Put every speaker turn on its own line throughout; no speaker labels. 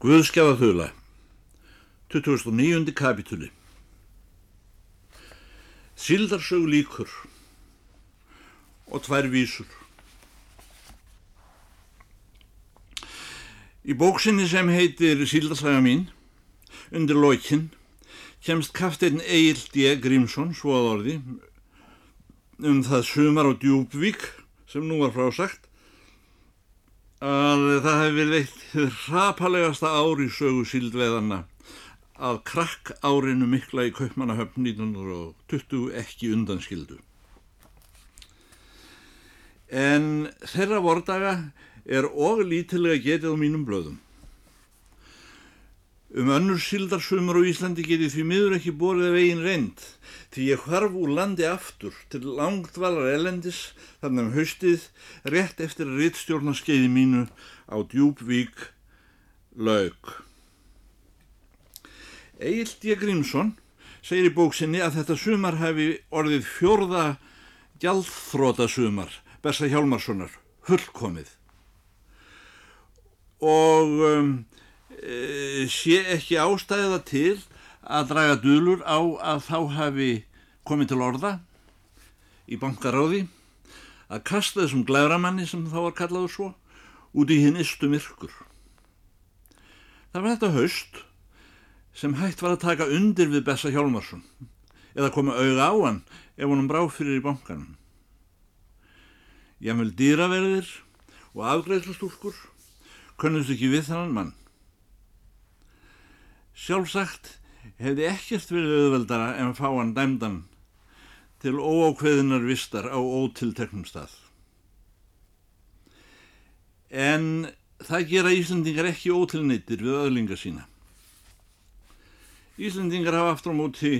Guðskjafa þula 2009. kapitúli Sildarsög líkur og tvær vísur Í bóksinni sem heitir Sildarsaga mín undir lokin kemst kafteinn Egil D. Grímsson svo að orði um það sumar á Djúbvík sem nú var frásagt að það hefði verið eitt hrapalegasta ár í sögu síldveðana að krakk árinu mikla í Kaupmannahöfn 1920 ekki undanskildu. En þeirra vordaga er og lítilega getið á mínum blöðum. Um önnur sildarsumur á Íslandi getið því miður ekki borðið veginn reynd því ég hvarf úr landi aftur til langdvalar elendis þannig um haustið rétt eftir að rittstjórnarskeiði mínu á Djúbvík laug. Egil D. Grímsson segir í bóksinni að þetta sumar hefði orðið fjórða gjaldþróta sumar Bersa Hjálmarssonar, fullkomið og um, sé ekki ástæða til að draga dölur á að þá hafi komið til orða í bankaráði að kasta þessum glæramanni sem þá var kallaður svo út í hinn istu myrkur. Það var þetta haust sem hægt var að taka undir við Bessa Hjálmarsson eða koma auða á hann ef honum brá fyrir í bankanum. Jámvel dýraverðir og afgreðslustúrkur kunnust ekki við þannan mann. Sjálfsagt hefði ekkert verið auðveldara en fá hann dæmdan til óákveðinar vistar á ótilteknum stað. En það gera Íslandingar ekki ótilneitir við öðlinga sína. Íslandingar hafa aftur á móti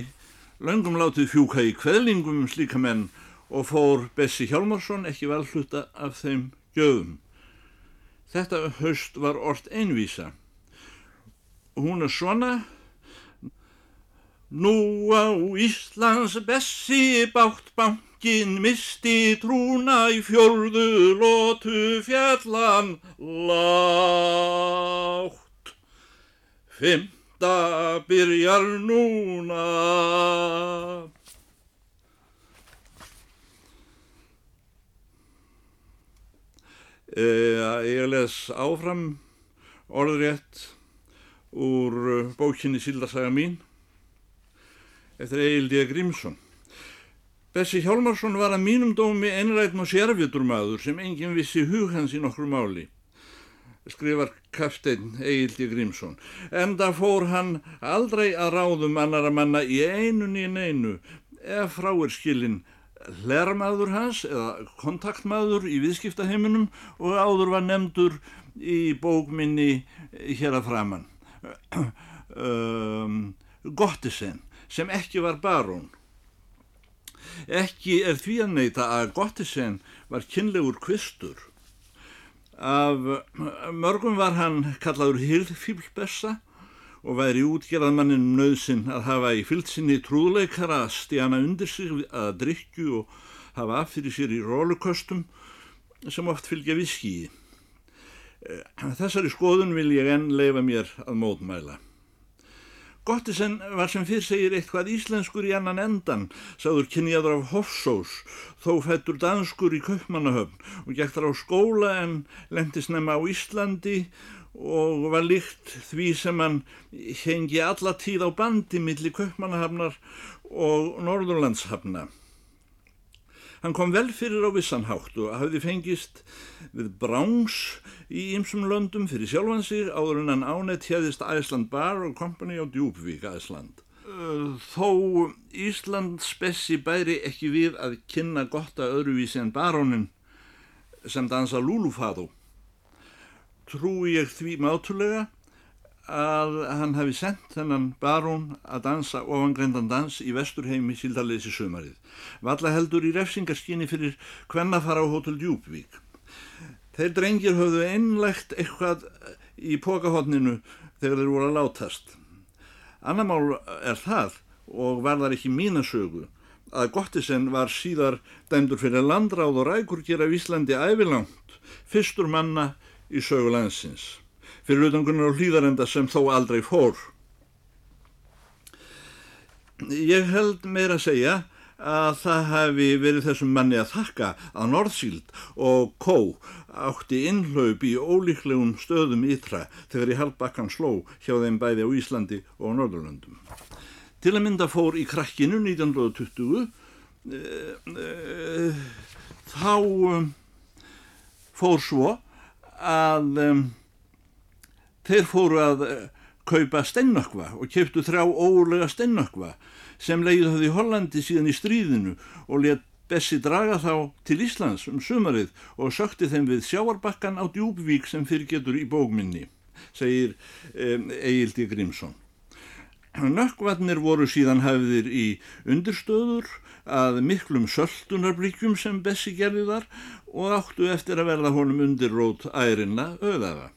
löngum látið fjúka í kveðlingum um slíka menn og fór Bessi Hjálmarsson ekki vel hluta af þeim gjöðum. Þetta höst var orrt einvísa hún er svona Nú á Íslands bessi bátt bankin misti trúna í fjörðu lótu fjallan látt. Fymta byrjar núna. Eða, ég les áfram orðrétt úr uh, bókinni Sildarsaga mín eftir Egil D. Grímsson. Bessi Hjálmarsson var að mínum dómi einræðn og sérfjöturmaður sem enginn vissi hug hans í nokkru máli, skrifar kafteinn Egil D. Grímsson. En það fór hann aldrei að ráðum annara manna í einun í neinu ef frá er skilinn hlærmaður hans eða kontaktmaður í viðskiptaheiminum og áður var nefndur í bókminni hér að framann um, Gottisen sem ekki var barón. Ekki er því að neyta að Gottisen var kynlegur kvistur. Af mörgum var hann kallaður Hilfíblbessa og væri útgerðamannin nöðsinn að hafa í fylgsinni trúleikara að stjana undir sig að drikju og hafa af fyrir sér í róluköstum sem oft fylgja viskiði. Eh, þessari skoðun vil ég enn leifa mér að mótmæla. Gottisen var sem fyrr segir eitthvað íslenskur í annan endan, sáður kynjaður af Hofsós, þó fættur danskur í Kaupmannahöfn og gekk þar á skóla en lendis nefna á Íslandi og var líkt því sem hann hengi alla tíð á bandi millir Kaupmannahafnar og Norðurlandshafna. Hann kom vel fyrir á vissanhátt og hafði fengist við bráns í ymsum löndum fyrir sjálfan sig áður en hann ánett hérðist Æsland Bar og Company á Djúbvík Æsland. Þó Ísland spessi bæri ekki við að kynna gott að öðruvísi en barónin sem dansa Lulufado. Trú ég því mátulega að hann hafi sendt þennan barón að dansa ofangreindan dans í vesturheimi síldaleysi sömarið. Valla heldur í refsingarskinni fyrir hvennafara á Hotel Djúbvík. Þeir drengir höfðu einlegt eitthvað í pokahotninu þegar þeir voru að látast. Annarmál er það og var þar ekki mínasögu að Gottisen var síðar dæmdur fyrir landráð og rækur gera Íslandi ævilangt fyrstur manna í sögu landsins. Fyrir utangunar og hlýðarenda sem þó aldrei fór. Ég held meira að segja að það hefði verið þessum manni að þakka að Norðsíld og Kó átti innhlaup í ólíklegum stöðum ytra þegar í halvbakkan sló hjá þeim bæði á Íslandi og Norðurlöndum. Til að mynda fór í krakkinu 1920 e, e, þá um, fór svo að um, þeir fóru að uh, kaupa steinnökva og keftu þrjá ólega steinnökva sem leiði það í Hollandi síðan í stríðinu og let Bessi draga þá til Íslands um sumarið og sökti þeim við sjávarbakkan á djúbvík sem fyrir getur í bókminni, segir um, Egildi Grímsson. Nökkvarnir voru síðan hafðir í undirstöður að miklum söldunarbríkjum sem Bessi gerði þar og áttu eftir að verða honum undirrót ærinna auðaða.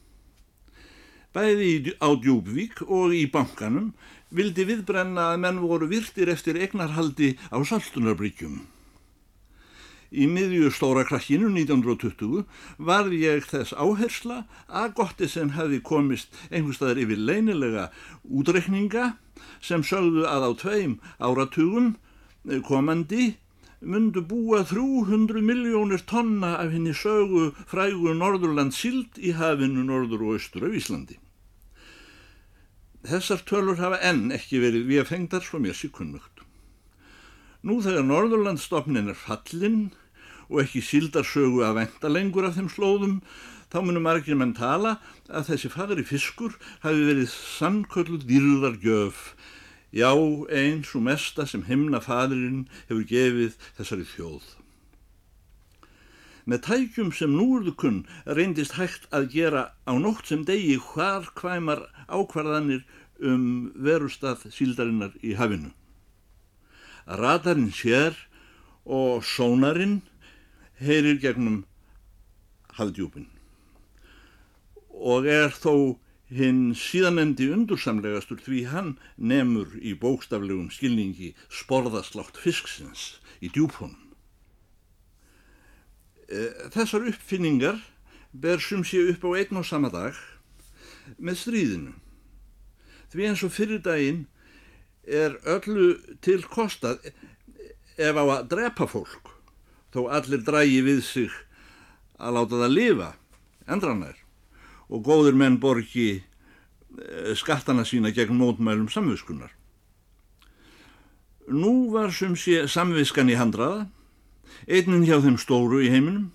Bæði á djúbvík og í bankanum vildi viðbrenna að menn voru virtir eftir egnarhaldi á saltunarbríkjum. Í miðju stóra krakkinu 1920 var ég þess áhersla að Gottisen hefði komist einhverstaðar yfir leinilega útrekninga sem sögðu að á tveim áratugum komandi myndu búa 300 miljónir tonna af henni sögu frægu Norðurland sild í hafinu Norður og Östur af Íslandi. Þessar tölur hafa enn ekki verið við að fengdar svo mér síkunnugt. Nú þegar Norðurlandstofnin er fallinn og ekki síldarsögu að venda lengur af þeim slóðum, þá munum margir menn tala að þessi fagri fiskur hafi verið sannkölluð dýrðargjöf, já eins og mesta sem himna fadurinn hefur gefið þessari þjóð. Með tækjum sem núurðu kunn reyndist hægt að gera á nótt sem degi hvar hvæmar ákvarðanir um verustað síldarinnar í hafinu. Radarinn sér og sónarinn heyrir gegnum hafdjúpin og er þó hinn síðanendi undursamlegastur því hann nemur í bókstaflegum skilningi sporðaslátt fisksins í djúpunum. Eh, þessar uppfinningar ber sum sé upp á einn og sama dag með stríðinu. Því eins og fyrir daginn er öllu til kostað ef á að drepa fólk þó allir drægi við sig að láta það lifa endranær og góður menn borgi eh, skattana sína gegn mótmælum samviskunar. Nú var sum sé samviskan í handraða Einnin hjá þeim stóru í heiminum.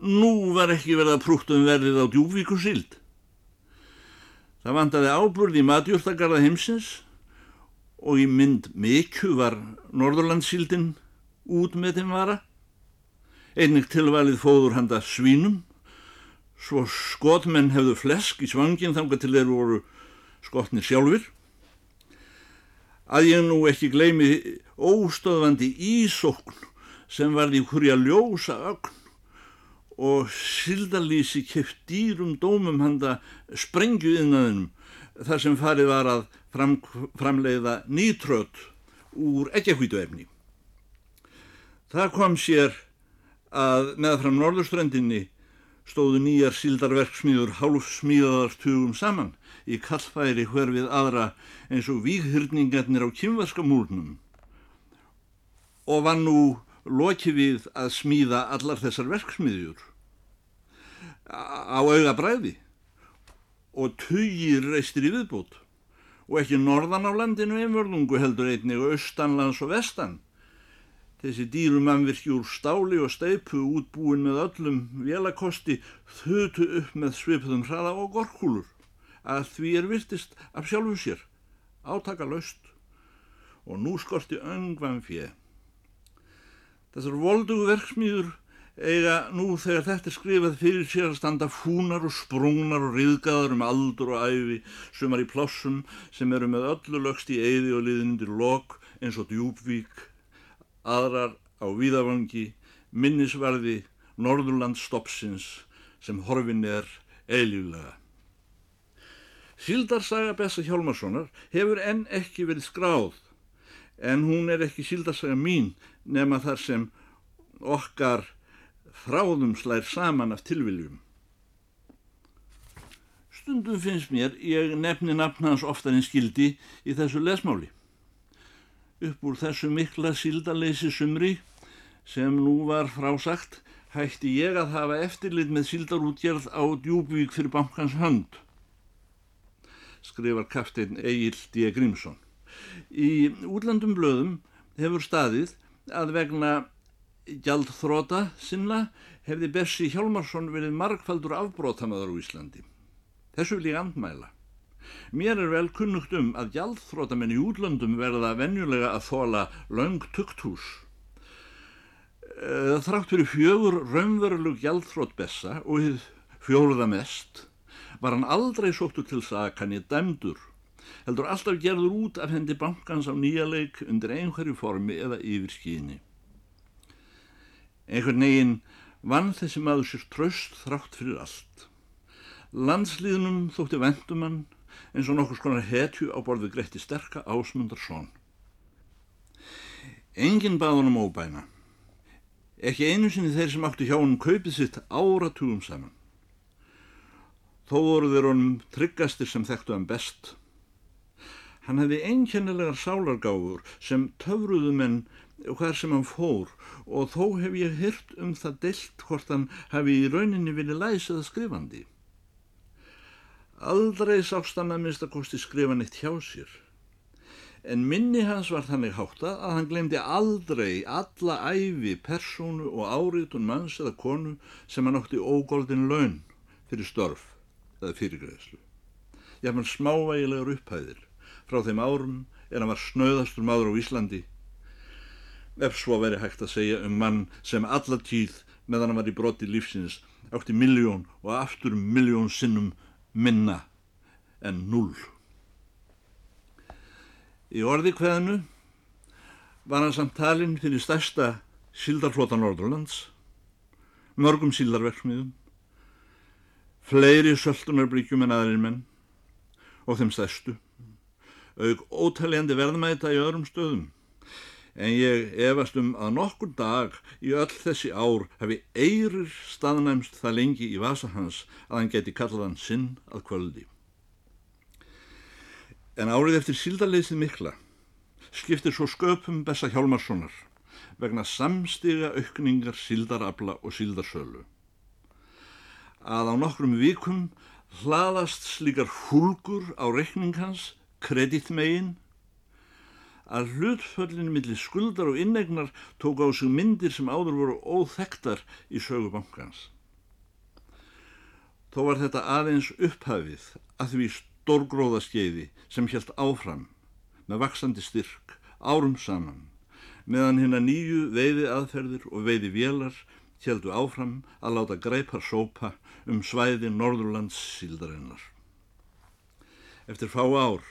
Nú var ekki verið að prúkta um verðið á djúvíku sild. Það vandaði áburð í matjúrtagarða heimsins og í mynd miklu var Norðurlandssildin út með þeim vara. Einnig tilvalið fóður handa svínum, svo skotmenn hefðu flesk í svangin þanga til þeir voru skotnir sjálfur. Að ég nú ekki gleymi óstöðvandi ísókn sem varði hverja ljósa ögn og sildalísi keft dýrum dómum handa sprengjuðinnaðinum þar sem farið var að fram, framleiða nýtröð úr ekkjahvítuefni. Það kom sér að með fram norðurströndinni stóðu nýjar sildarverksmíður hálfsmíðaðartugum saman í kallfæri hver við aðra eins og víghyrningarnir á kymvaska múlnum og var nú loki við að smíða allar þessar verksmiðjur. Á auga bræði og tugir reistir í viðbútt og ekki norðan á landinu einvörðungu heldur einnig austanlands og vestan. Þessi dýrumannvirki úr stáli og steipu útbúin með öllum vélakosti þutu upp með svipuðum hraða og gorkúlur. Að því er virtist af sjálfu sér, átaka laust. Og nú skorti öngvan fjeð. Þessar voldugu verksmýður eiga nú þegar þetta er skrifað fyrir sér að standa fúnar og sprungnar og riðgaðar um aldur og æfi sumar í plossum sem eru með öllu lögst í eyði og liðinundir lok eins og djúbvík, aðrar á víðavangi, minnisvarði Norðurlandsstoppsins sem horfin er eiljulega. Sildarsaga Bessa Hjálmarssonar hefur enn ekki verið skráð en hún er ekki síldarsaga mín nema þar sem okkar þráðum slær saman af tilviljum. Stundum finnst mér ég nefni nafn hans oftar en skildi í þessu lesmáli. Upp úr þessu mikla síldaleysi sumri sem nú var frásagt hætti ég að hafa eftirlit með síldarútgerð á djúbvík fyrir bankans hönd, skrifar kafteinn Egil D. Grímsson. Í útlandum blöðum hefur staðið að vegna gjaldþróta sinna hefði Bessi Hjálmarsson verið margfaldur afbrótamaður á Íslandi. Þessu vil ég andmæla. Mér er vel kunnugt um að gjaldþrótamenn í útlöndum verða venjulega að þóla laung tukthús. Eh, þrátt fyrir fjögur raunverulug gjaldþrót Bessa og fjóruða mest var hann aldrei sóttu til sakan í dæmdur heldur alltaf gerður út af hendi bankans á nýja leik undir einhverju formi eða yfirskíðinni. Einhvern neginn vann þessi maður sér tröst þrátt fyrir allt. Landslýðnum þótti vendumann eins og nokkur skonar hetju á borðu greitti sterka ásmundarsson. Engin baðunum óbæna. Ekki einu sinni þeir sem áttu hjá hann kaupið sitt áratugum saman. Þó voru þeir honum tryggastir sem þekktu hann best. Hann hefði einkennilegar sálargáfur sem töfruðu menn hver sem hann fór og þó hef ég hyrt um það deilt hvort hann hafi í rauninni vilja læsið skrifandi. Aldrei sást hann að minnst að kosti skrifa neitt hjá sér. En minni hans var þannig hátta að hann glemdi aldrei alla æfi, persónu og áriðtun manns eða konu sem hann ótti ógóldin laun fyrir störf eða fyrirgreðslu. Ég haf hann smávægilegar upphæðir frá þeim árum en hann var snöðastur maður á Íslandi. Ef svo veri hægt að segja um mann sem alla tíð meðan hann var í broti lífsins átti miljón og aftur miljón sinnum minna en null. Í orði hverðinu var hann samt talinn fyrir stærsta síldarflota Norðurlands, mörgum síldarverksmiðum, fleiri söldunarbríkjum en aðrir menn og þeim stærstu, auk ótaljandi verðmæta í öðrum stöðum en ég efast um að nokkur dag í öll þessi ár hefi eirir staðnæmst það lengi í vasa hans að hann geti kallað hann sinn að kvöldi. En árið eftir síldarleysið mikla skiptir svo sköpum Bessa Hjálmarssonar vegna samstiga aukningar síldarabla og síldarsölu. Að á nokkrum vikum hlaðast slíkar húlgur á rekning hans, kreditmegin, að hlutföllin millir skuldar og innegnar tók á sig myndir sem áður voru óþektar í sögubankans. Þó var þetta aðeins upphafið að því stórgróðaskeiði sem helt áfram með vaksandi styrk, árum saman, meðan hinn að nýju veiði aðferðir og veiði vélar heldu áfram að láta greipar sópa um svæði Norðurlands síldarinnar. Eftir fá ár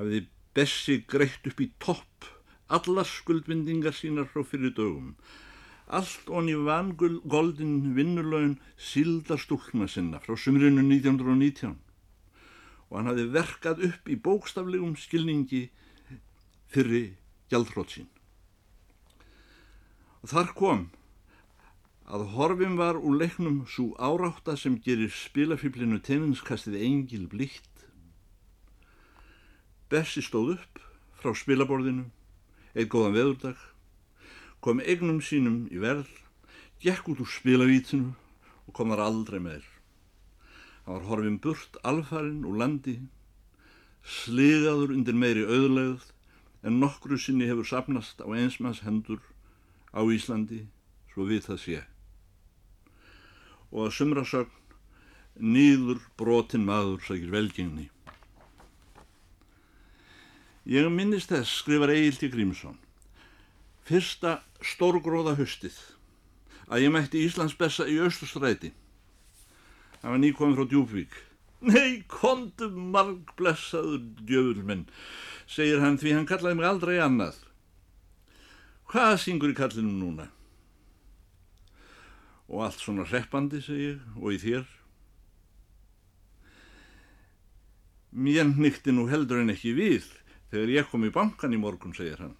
hafiði Bessi greitt upp í topp allar skuldvindingar sínar frá fyrir dögum. Allt onni vangoldin vinnurlaun síldarstúlna sinna frá sumrinu 1919 og hann hafði verkað upp í bókstaflegum skilningi fyrir gjaldrótt sín. Og þar kom að horfum var úr leiknum svo árátta sem gerir spilafýblinu teninskastið engil blíkt Bessi stóð upp frá spilaborðinu, eitt góðan veðurdag, kom eignum sínum í verð, gekk út úr spilavítinu og kom þar aldrei meir. Hann var horfin burt alfarinn úr landi, sliðaður undir meiri auðlegð en nokkru sinni hefur sapnast á einsmanns hendur á Íslandi svo við það sé. Og að sumrasögn nýður brotin maður sækir velgengni. Ég minnist þess, skrifar Egilti Grímsson, fyrsta stórgróða höstið að ég mætti Íslands bessa í Östustræti. Það var nýkominn frá Djúbvík. Nei, kontum marg blessaður djöfulminn, segir hann því hann kallaði mig aldrei annað. Hvað syngur í kallinu núna? Og allt svona hreppandi, segir, og í þér. Mér nýtti nú heldur en ekki við Þegar ég kom í bankan í morgun, segir hann,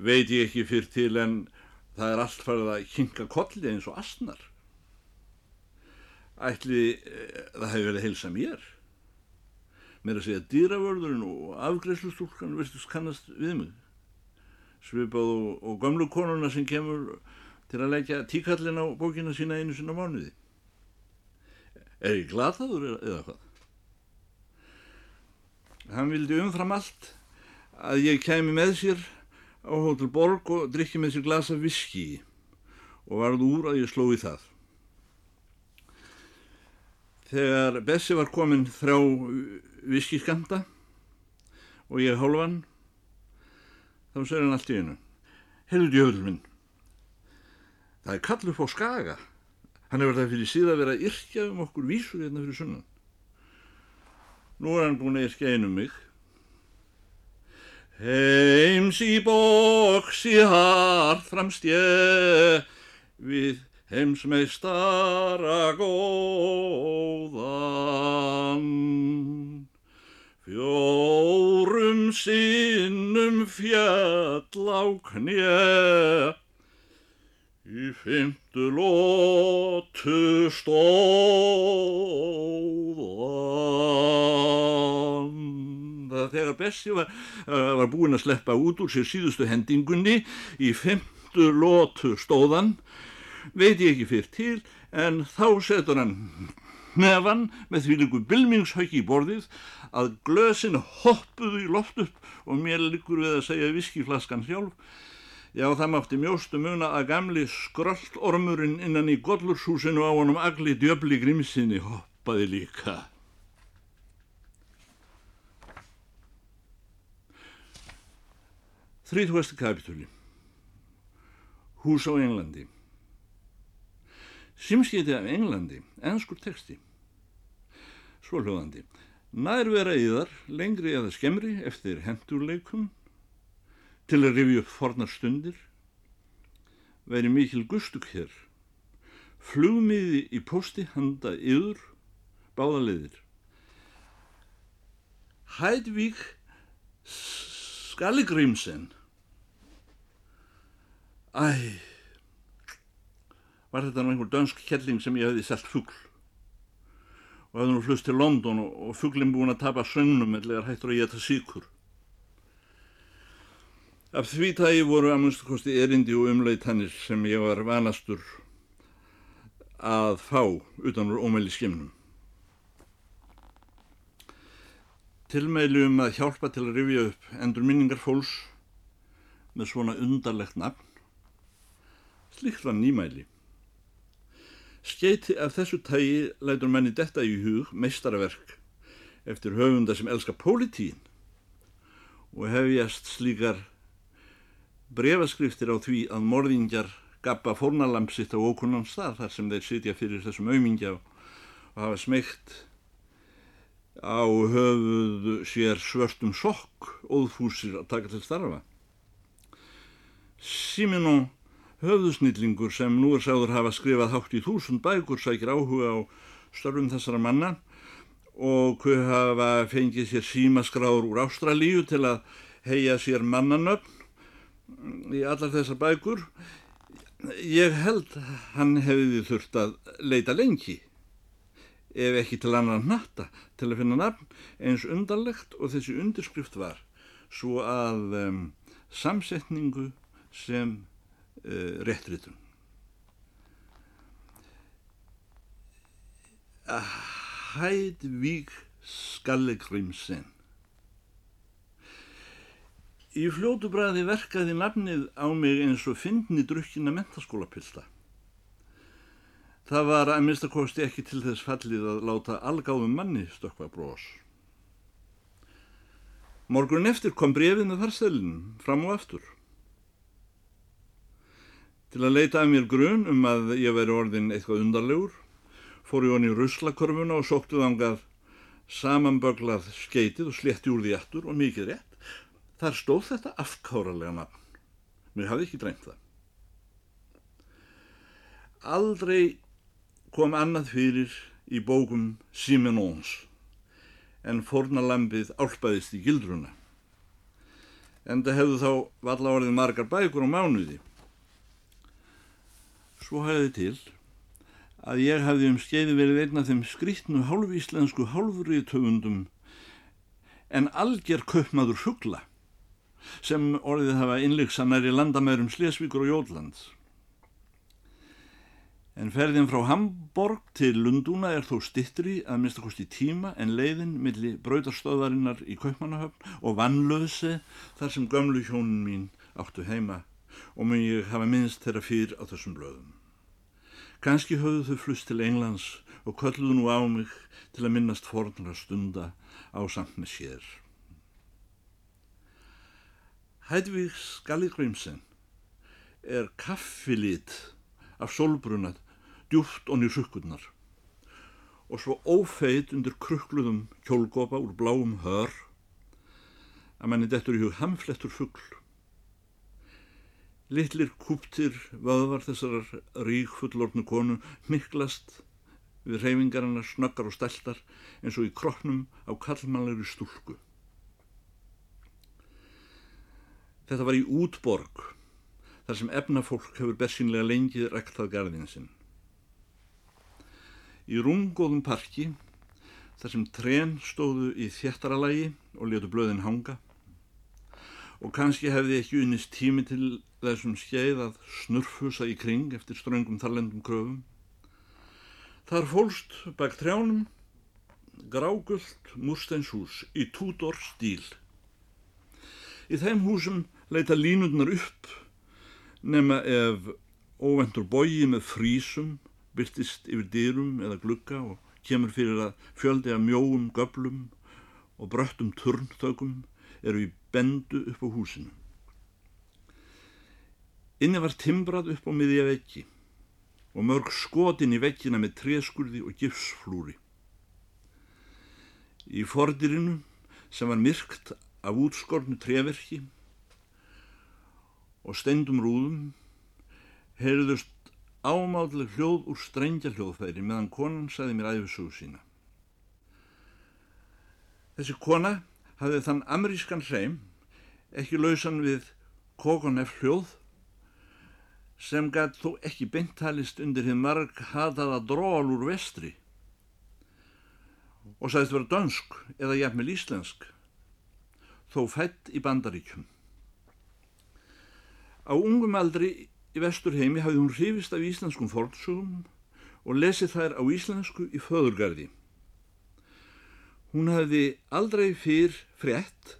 veit ég ekki fyrr til en það er allt farið að hinga kolli eins og asnar. ætli eh, það hefur verið heilsa mér. Mér að segja dýravörðurinn og afgreifslustúlkan virtust kannast við mig. Svipað og, og gamlu konuna sem kemur til að leggja tíkallin á bókina sína einu sinna mánuði. Er ég glataður eða hvað? Hann vildi umfram allt að ég kemi með sér á Hotel Borg og drikki með sér glasa viski og varð úr að ég sló í það. Þegar Bessi var komin þrjá viskiskanda og ég hálfan, þá segir hann allt í einu. Heyrðu djöfur minn, það er kallur fór skaga. Hann hefur það fyrir síðan verið að yrkja um okkur vísur hérna fyrir sunnan. Nú er hann búin að yrkja einu um mig. Heims í bóksi hart framst ég við heimsmeistara góðan. Fjórum sinnum fjall á knjö, í fymtu lótu stóðan. Bessi var, uh, var búinn að sleppa út úr sér síðustu hendingunni, í fymtu lótu stóðan, veit ég ekki fyrir til, en þá setur hann nefan með því líku bylmingshauki í borðið að glösin hoppuðu í loft upp og mér líkur við að segja viskiflaskan sjálf. Já, það mátti mjóstu muna að gamli skröllormurinn innan í gollurshúsinu á honum agli djöfli grímsinni hoppaði líka. Þrítvæsti kapitúli Hús á Englandi Simskiti af Englandi, ennskur teksti. Svo hljóðandi. Nærvera í þar, lengri eða skemmri, eftir hendurleikum, til að rifja upp fornar stundir, veri mikil gustug hér. Flugmiði í posti handa yður, báðaleðir. Hædvík Skalligrímsen. Æ, var þetta nú einhver dönsk kelling sem ég hefði selt fuggl og hefði nú flust til London og, og fugglinn búin að tapa sögnum eða hættur að geta síkur. Af því tægi voru að munstu kosti erindi og umleitannir sem ég var vanastur að fá utan úr ómæli skimnum. Tilmæli um að hjálpa til að rifja upp endur minningar fólks með svona undarlegt nafn. Slikt var nýmæli. Skeiti af þessu tægi lætur manni detta í hug meistaraverk eftir höfunda sem elska pólitín og hefjast slíkar brefaskriftir á því að morðingjar gappa fórnalamp sitt á ókunnan stað þar sem þeir sitja fyrir þessum aumingja og hafa smegt á höfuð sér svörstum sokk óðfúsir að taka til starfa. Simenon höfðusnillingur sem nú er sáður hafa skrifað hátt í þúsund bækur sækir áhuga á störfum þessara manna og hver hafa fengið sér símaskráður úr Ástralíu til að heia sér mannanöfn í allar þessar bækur. Ég held hann hefði þurft að leita lengi ef ekki til annan natta til að finna nafn eins undarlegt og þessi undirskrift var svo að um, samsetningu sem réttritun. Hædvík Skallekrimsen Í fljótu bræði verkaði nafnið á mig eins og fyndni drukkina mentaskólapilta. Það var að minnstakosti ekki til þess fallið að láta algáðum manni stökka brós. Morgun eftir kom brefið með farstelin fram og aftur. Til að leita af mér grun um að ég veri orðin eitthvað undarlegur, fór ég honni í ruslakorfuna og sóktu þangað samanböglað skeitið og sletti úr því aftur og mikið rétt. Þar stóð þetta afkáralega nafn. Mér hafði ekki dreymt það. Aldrei kom annað fyrir í bókum Simenons en fornalambið álpaðist í gildruna. En það hefðu þá valla orðið margar bækur á mánuði. Svo hæði til að ég hafði um skeiði verið einn af þeim skrítnu hálfíslensku hálfriðtöfundum en algjör köpmaður fuggla sem orðið hafa innleiksanar í landamærum Slesvíkur og Jólands. En ferðin frá Hamborg til Lundúna er þó stittri að mista kosti tíma en leiðin millir braudarstöðvarinnar í Kaupmannahöfn og vannlöðse þar sem gömlu hjónun mín áttu heima og ég hafa minnst þeirra fyrir á þessum blöðum. Kanski höfðu þau flust til Englands og kölluðu nú á mig til að minnast fornra stunda á samt með sér. Hædvík Skalligrimsen er kaffilit af solbrunat djúft onni sukkurnar og svo ófeit undir krukluðum kjólgopa úr bláum hör að manni dettur í hug hamflettur fuggl. Littlir kúptir vöðvar þessar rík fullornu konu miklast við reyfingarinnar snöggar og steltar eins og í kroppnum á kallmannlegri stúlku. Þetta var í útborg, þar sem efnafólk hefur bersynlega lengið rektað garðin sinn. Í rungóðum parki, þar sem tren stóðu í þjættaralagi og letu blöðin hanga, og kannski hefði ekki unnist tími til þessum skeið að snurfusa í kring eftir ströngum þarlendum kröfum. Þar fólst bak trjánum grágullt múrsteinshús í túdor stíl. Í þeim húsum leita línundnar upp nema ef óvendur bogi með frísum byrtist yfir dýrum eða glugga og kemur fyrir að fjöldi af mjóum göblum og bröttum turnþögum eru í bendu upp á húsinu. Inni var timbrað upp á miðja veggi og mörg skotin í veggina með tréskurði og gifsflúri. Í fordirinu sem var myrkt af útskornu treverki og steindum rúðum heyrðust ámáðleg hljóð úr strengja hljóðfæri meðan konan sagði mér æfisúðu sína. Þessi kona hafði þann amerískan hreim ekki lausan við kokonef hljóð sem gætt þó ekki beintalist undir hinn marg hataða dról úr vestri og sagðist vera dönsk eða jafnvel íslensk þó fætt í bandaríkjum. Á ungum aldri í vesturheimi hafði hún hrifist af íslenskum fornsugum og lesið þær á íslensku í föðurgarði. Hún hafði aldrei fyrr frétt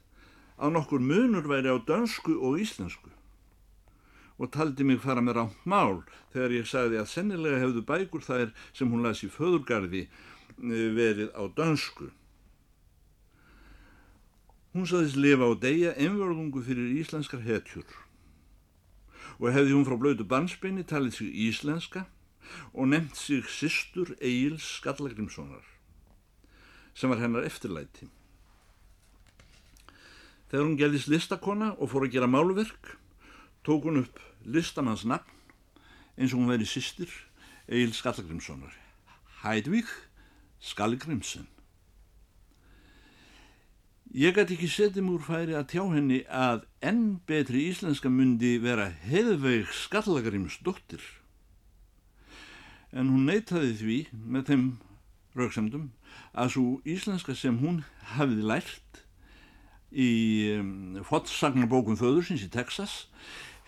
að nokkur munur væri á dönsku og íslensku. Og taldi mig fara með rámt mál þegar ég sagði að sennilega hefðu bækur þær sem hún las í föðurgarði eh, verið á dönsku. Hún saðist lifa á degja einvörðungu fyrir íslenskar hetjur. Og hefði hún frá blödu bansbeini talið sig íslenska og nefnt sig sýstur Egil's Skallagrimssonar sem var hennar eftirlæti. Þegar hún gerðist listakona og fór að gera málverk tók hún upp listamanns nafn eins og hún verið sýstir Egil's Skallagrimssonar Hædvík Skallagrimsen Ég gæti ekki setið múr færi að tjá henni að enn betri íslenska myndi vera heiðveig skallagrimsdóttir. En hún neytaði því með þeim rauksamdum að svo íslenska sem hún hafiði lært í um, fottsagnarbókum föðursins í Texas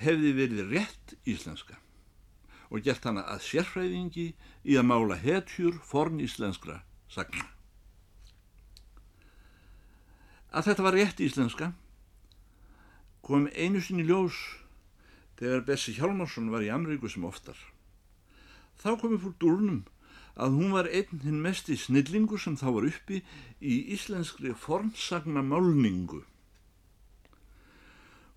hefði verið rétt íslenska og gert hana að sérfræðingi í að mála hetjur forn íslenskra sagna. Að þetta var rétt íslenska kom einu sinni ljós þegar Bessi Hjálmarsson var í Amríku sem oftar. Þá kom upp úr dúrnum að hún var einn hinn mest í snillingu sem þá var uppi í íslenskri formsagna málningu.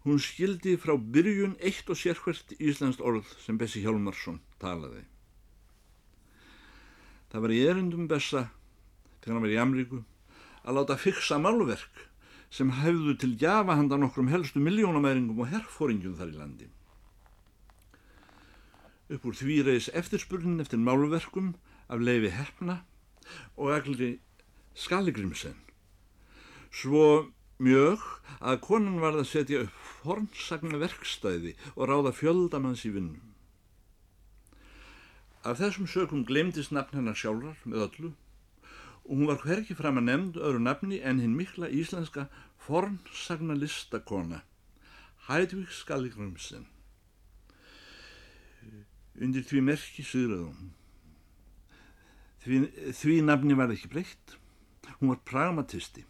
Hún skildi frá byrjun eitt og sérkvært íslenskt orð sem Bessi Hjálmarsson talaði. Það var í erindum Bessa þegar hann var í Amríku að láta fixa málverk sem hefðu til jafa handan okkur um helstu miljónamæringum og herrfóringjum þar í landi. Upp úr því reys eftirspurnin eftir málverkum af leifi hefna og agli Skalligrimsen. Svo mjög að konan varð að setja upp fornsagna verkstæði og ráða fjöldamanns í vinnum. Af þessum sökum glemdist nafn hennar sjálfar með öllu og hún var hverki fram að nefnd öðru nafni en hinn mikla íslenska fornsagna listakona Hædvík Skalligrumsen. Undir því merki syðraðum. Því, því nafni var ekki breytt. Hún var pragmatisti.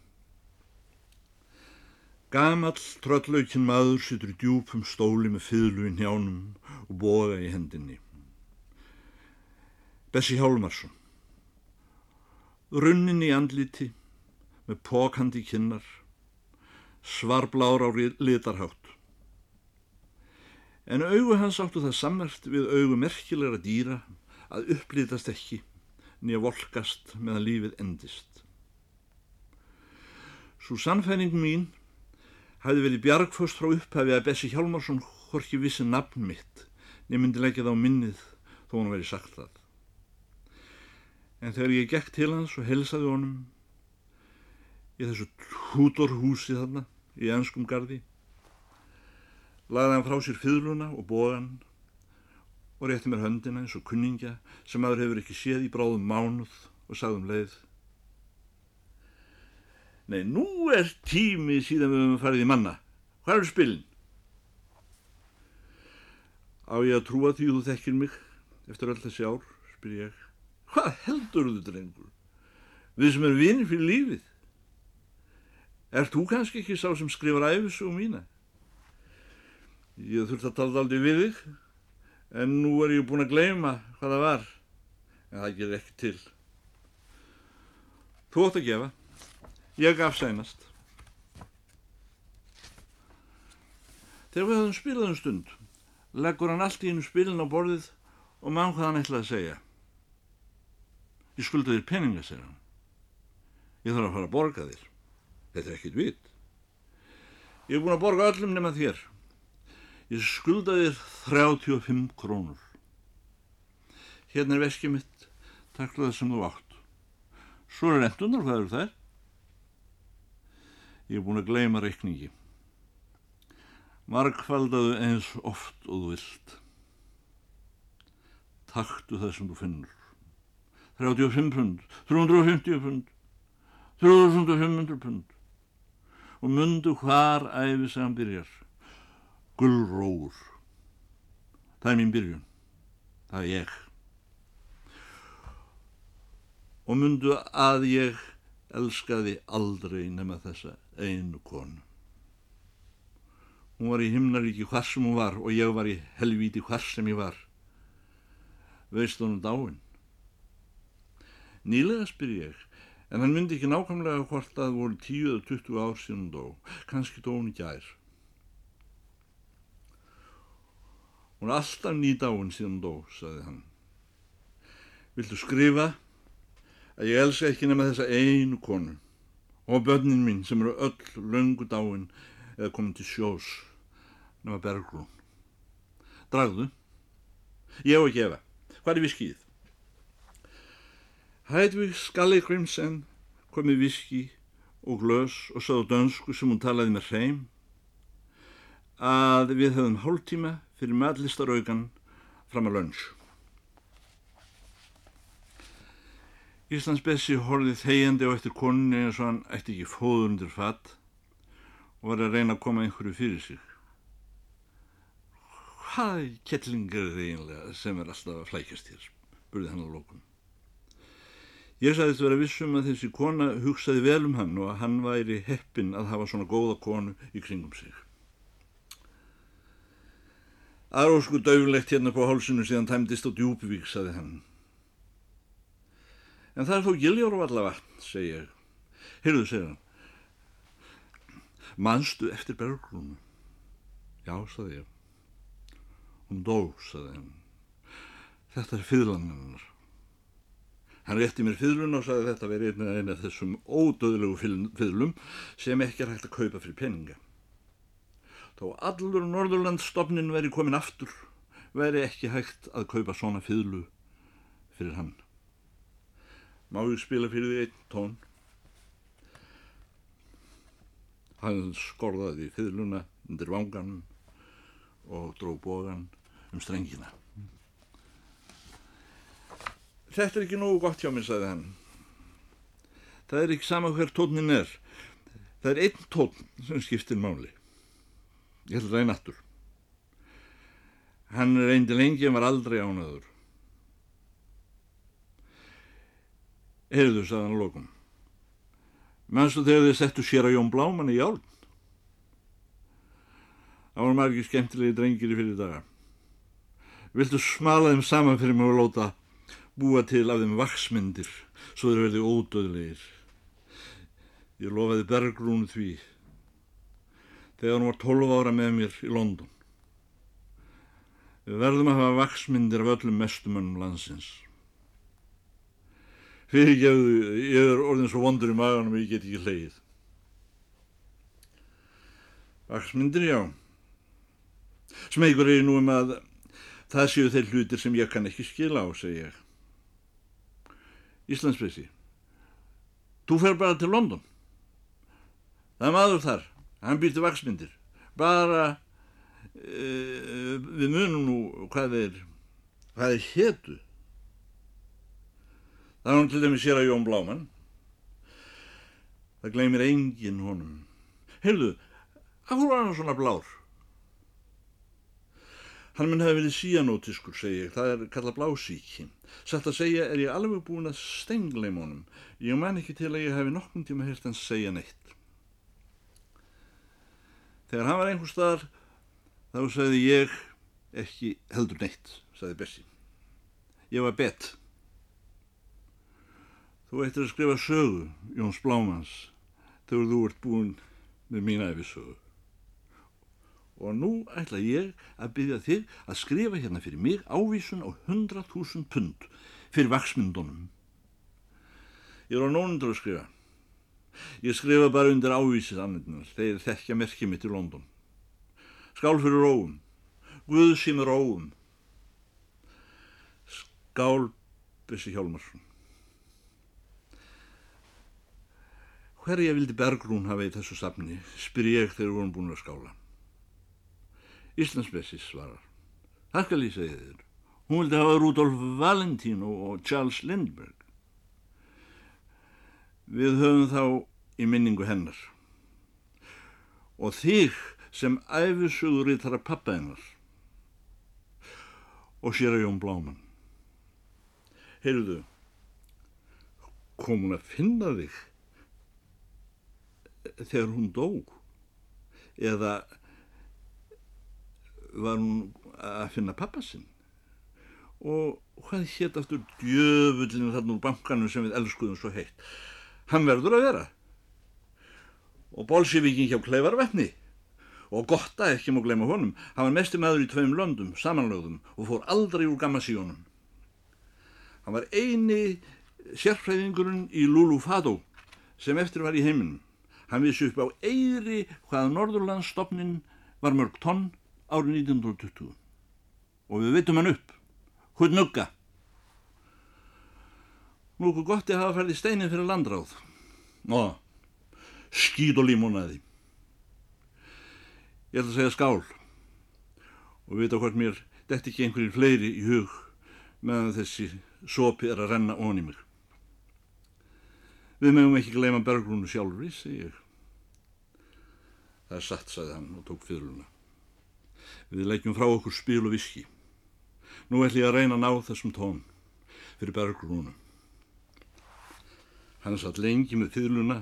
Gamall tröllaukinn maður sittur í djúpum stóli með fyrlu í njánum og boga í hendinni. Bessi Hjálmarsson. Runnin í andliti með pókandi kinnar, svarblára á litarhátt. En augu hans áttu það sammert við augu merkilegra dýra að upplýtast ekki nýja volkast meðan lífið endist. Svo sannfæring mín hafði verið bjargföst frá upphafi að Bessi Hjálmarsson horki vissi nafn mitt nefndi leggjað á minnið þó hann verið sagt það. En þegar ég gekk til hans og helsaði honum í þessu hútorhúsi þarna í ennskum gardi lagði hann frá sér fyrluna og bóðan og rétti mér höndina eins og kunningja sem maður hefur ekki séð í bráðum mánuð og sagðum leið. Nei, nú er tími síðan við höfum farið í manna. Hvað eru spilin? Á ég að trúa því þú þekkir mig eftir öll þessi ár, spyr ég. Hvað heldur þú, drengur? Við sem erum vinir fyrir lífið. Er þú kannski ekki sá sem skrifar æfisugum mína? Ég þurfti að tala aldrei við þig, en nú er ég búin að gleyma hvað það var, en það gerir ekki til. Þú ótt að gefa. Ég gaf sænast. Þegar við höfum spilað um stund, leggur hann allt í einu spilin á borðið og mann hvað hann ætlaði að segja. Ég skulda þér peninga, segir hann. Ég þarf að fara að borga þér. Þetta er ekkit vit. Ég er búin að borga öllum nema þér. Ég skulda þér 35 krónur. Hérna er veskið mitt, takk það sem þú átt. Svo er endunar, hvað eru þær? Ég er búin að gleyma reikningi. Markfaldaðu eins oft og þú vilt. Takktu það sem þú finnur. 35 pund, 350 pund, 3500 pund. Og mundu hvar æfi sem hann byrjar gullróur. Það er mín byrjun. Það er ég. Og mundu að ég elskaði aldrei nema þessa einu konu. Hún var í himnaríki hvar sem hún var og ég var í helvíti hvar sem ég var. Veist hún dáin? Nýlega spyr ég, en hann myndi ekki nákvæmlega hvort að það voru 10 eða 20 ár síðan dó. Kanski dó hún í gær. Hún er alltaf nýdáinn síðan dó, saði hann. Viltu skrifa að ég elska ekki nema þessa einu konu og börnin mín sem eru öll löngu dáinn eða komin til sjós nema Bergrún. Dragðu. Ég á að gefa. Hvað er viskið? Hædvík Skalli Grimsen kom með viski og glös og sáðu dönsku sem hún talaði með hreim að við höfum hálftíma fyrir matlistaraugan fram að lönns. Íslands Bessi horfið þegjandi á eftir konunni eins og hann ætti ekki fóður undir fatt og var að reyna að koma einhverju fyrir sig. Hvað kettlingar er það eiginlega sem er alltaf að flækjast hér, burði hann á lókun. Ég sagðist vera vissum að þessi kona hugsaði vel um hann og að hann væri heppin að hafa svona góða konu í kringum sig. Arósku döfulegt hérna på hálsinu síðan tæmdist á djúbvík, saði hann. En það er þó giljóru allavega, segi ég. Heyrðu, segir hann. Manstu eftir bergrúnu? Já, saði ég. Hún dó, saði hann. Þetta er fyrlan hennar. Hann rétti mér fyrlun og saði þetta verið eina af þessum ódöðlegu fyrlum sem ekki er hægt að kaupa fyrir peninga. Þó allur Norðurlandsstofnin veri komin aftur, veri ekki hægt að kaupa svona fyrlu fyrir hann. Má ég spila fyrir því einn tón? Hann skorðaði fyrluna undir vangan og dró bógan um strengina. Þetta er ekki nógu gott hjá mér, sagði hann. Það er ekki sama hver tónin er. Það er einn tón sem skiptir máli. Ég held að er nattur. Hann reyndi lengi en var aldrei ánaður. Heyrðu, sagði hann lokum. Mannstu þegar þið settu sér að Jón Bláman í jáln? Það voru margir skemmtilegi drengir í fyrir daga. Viltu smala þeim saman fyrir mig og lóta búa til af þeim vaksmyndir svo þeir verði ódöðlegir. Ég lofaði Bergrún því þegar hún var 12 ára með mér í London. Við verðum að hafa vaksmyndir af öllum mestumönnum landsins. Fyrirgefðu, ég er orðin svo vondur í maganum og ég get ekki hleyið. Vaksmyndir, já. Smegur er nú um að það séu þeir hlutir sem ég kann ekki skila á, segi ég. Íslandspressi. Þú fer bara til London. Það er maður þar, hann býrti vaksmyndir. Bara, uh, við munum nú hvað er, hvað er hétu. Það er hann til dæmis sér að Jón Bláman. Það gleymir engin honum. Heyrðu, af hverju var hann svona blár? Hann mun hefði verið síanótiskur, segi ég, það er kallað blásíki. Sætt að segja er ég alveg búin að stengleim honum. Ég man ekki til að ég hefi nokkun tíma heilt hans segja neitt. Þegar hann var einhver staðar, þá segði ég ekki heldur neitt, sagði Bessi. Ég var bett. Þú eittir að skrifa sögu, Jóns Blámans, þegar þú ert búin með mín æfisögu og nú ætla ég að byggja þig að skrifa hérna fyrir mig ávísun á 100.000 pund fyrir vaksmyndunum. Ég er á nónundur að skrifa. Ég skrifa bara undir ávísið annirnar þegar þekkja merkið mitt í London. Skál fyrir róum. Guð sem er róum. Skál Bessi Hjálmarsson. Hverja vildi Bergrún hafa í þessu safni, spyr ég þegar vorum búin að skála. Íslandsbessis svarar. Það skal ég segja þér. Hún vildi hafa Rudolf Valentino og Charles Lindbergh. Við höfum þá í minningu hennar. Og þig sem æfisugur í þara pappa hennar. Og sér að Jón Bláman. Heyrðu, kom hún að finna þig þegar hún dó? Eða var hún að finna pappa sinn og hvað hétt aftur djöfullinu þarna úr bankanum sem við elskuðum svo heitt hann verður að vera. Og bolsjevíkin hjá Kleifarvetni og gott að ekki má gleyma honum. Hann var mesti maður í tveim löndum samanlögðum og fór aldrei úr gammasíunum hann var eini sérfræðingurinn í Lulu Fado sem eftir var í heiminum. Hann vissi upp á eiri hvaða Norðurlandsstofnin var mörg tonn árið 1920 og við veitum hann upp. Hún nugga nú okkur gott ég hafa færði steinin fyrir landráð. Og skýt og límónaði ég ætla að segja skál og vita hvort mér detti ekki einhverjir fleiri í hug meðan þessi sopi er að renna ón í mig. Við mögum ekki gleyma bergrúnu sjálfur segi ég. Það er satt, sagði hann og tók fyrluna Við leggjum frá okkur spil og viski. Nú ætlum ég að reyna að ná þessum tón fyrir bergrúnum. Hann satt lengi með fyrluna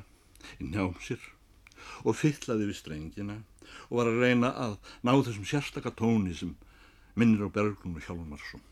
í njám sér og fyllaði við strengina og var að reyna að ná þessum sérstaka tóni sem minnir á bergrúnu Hjálmarsson.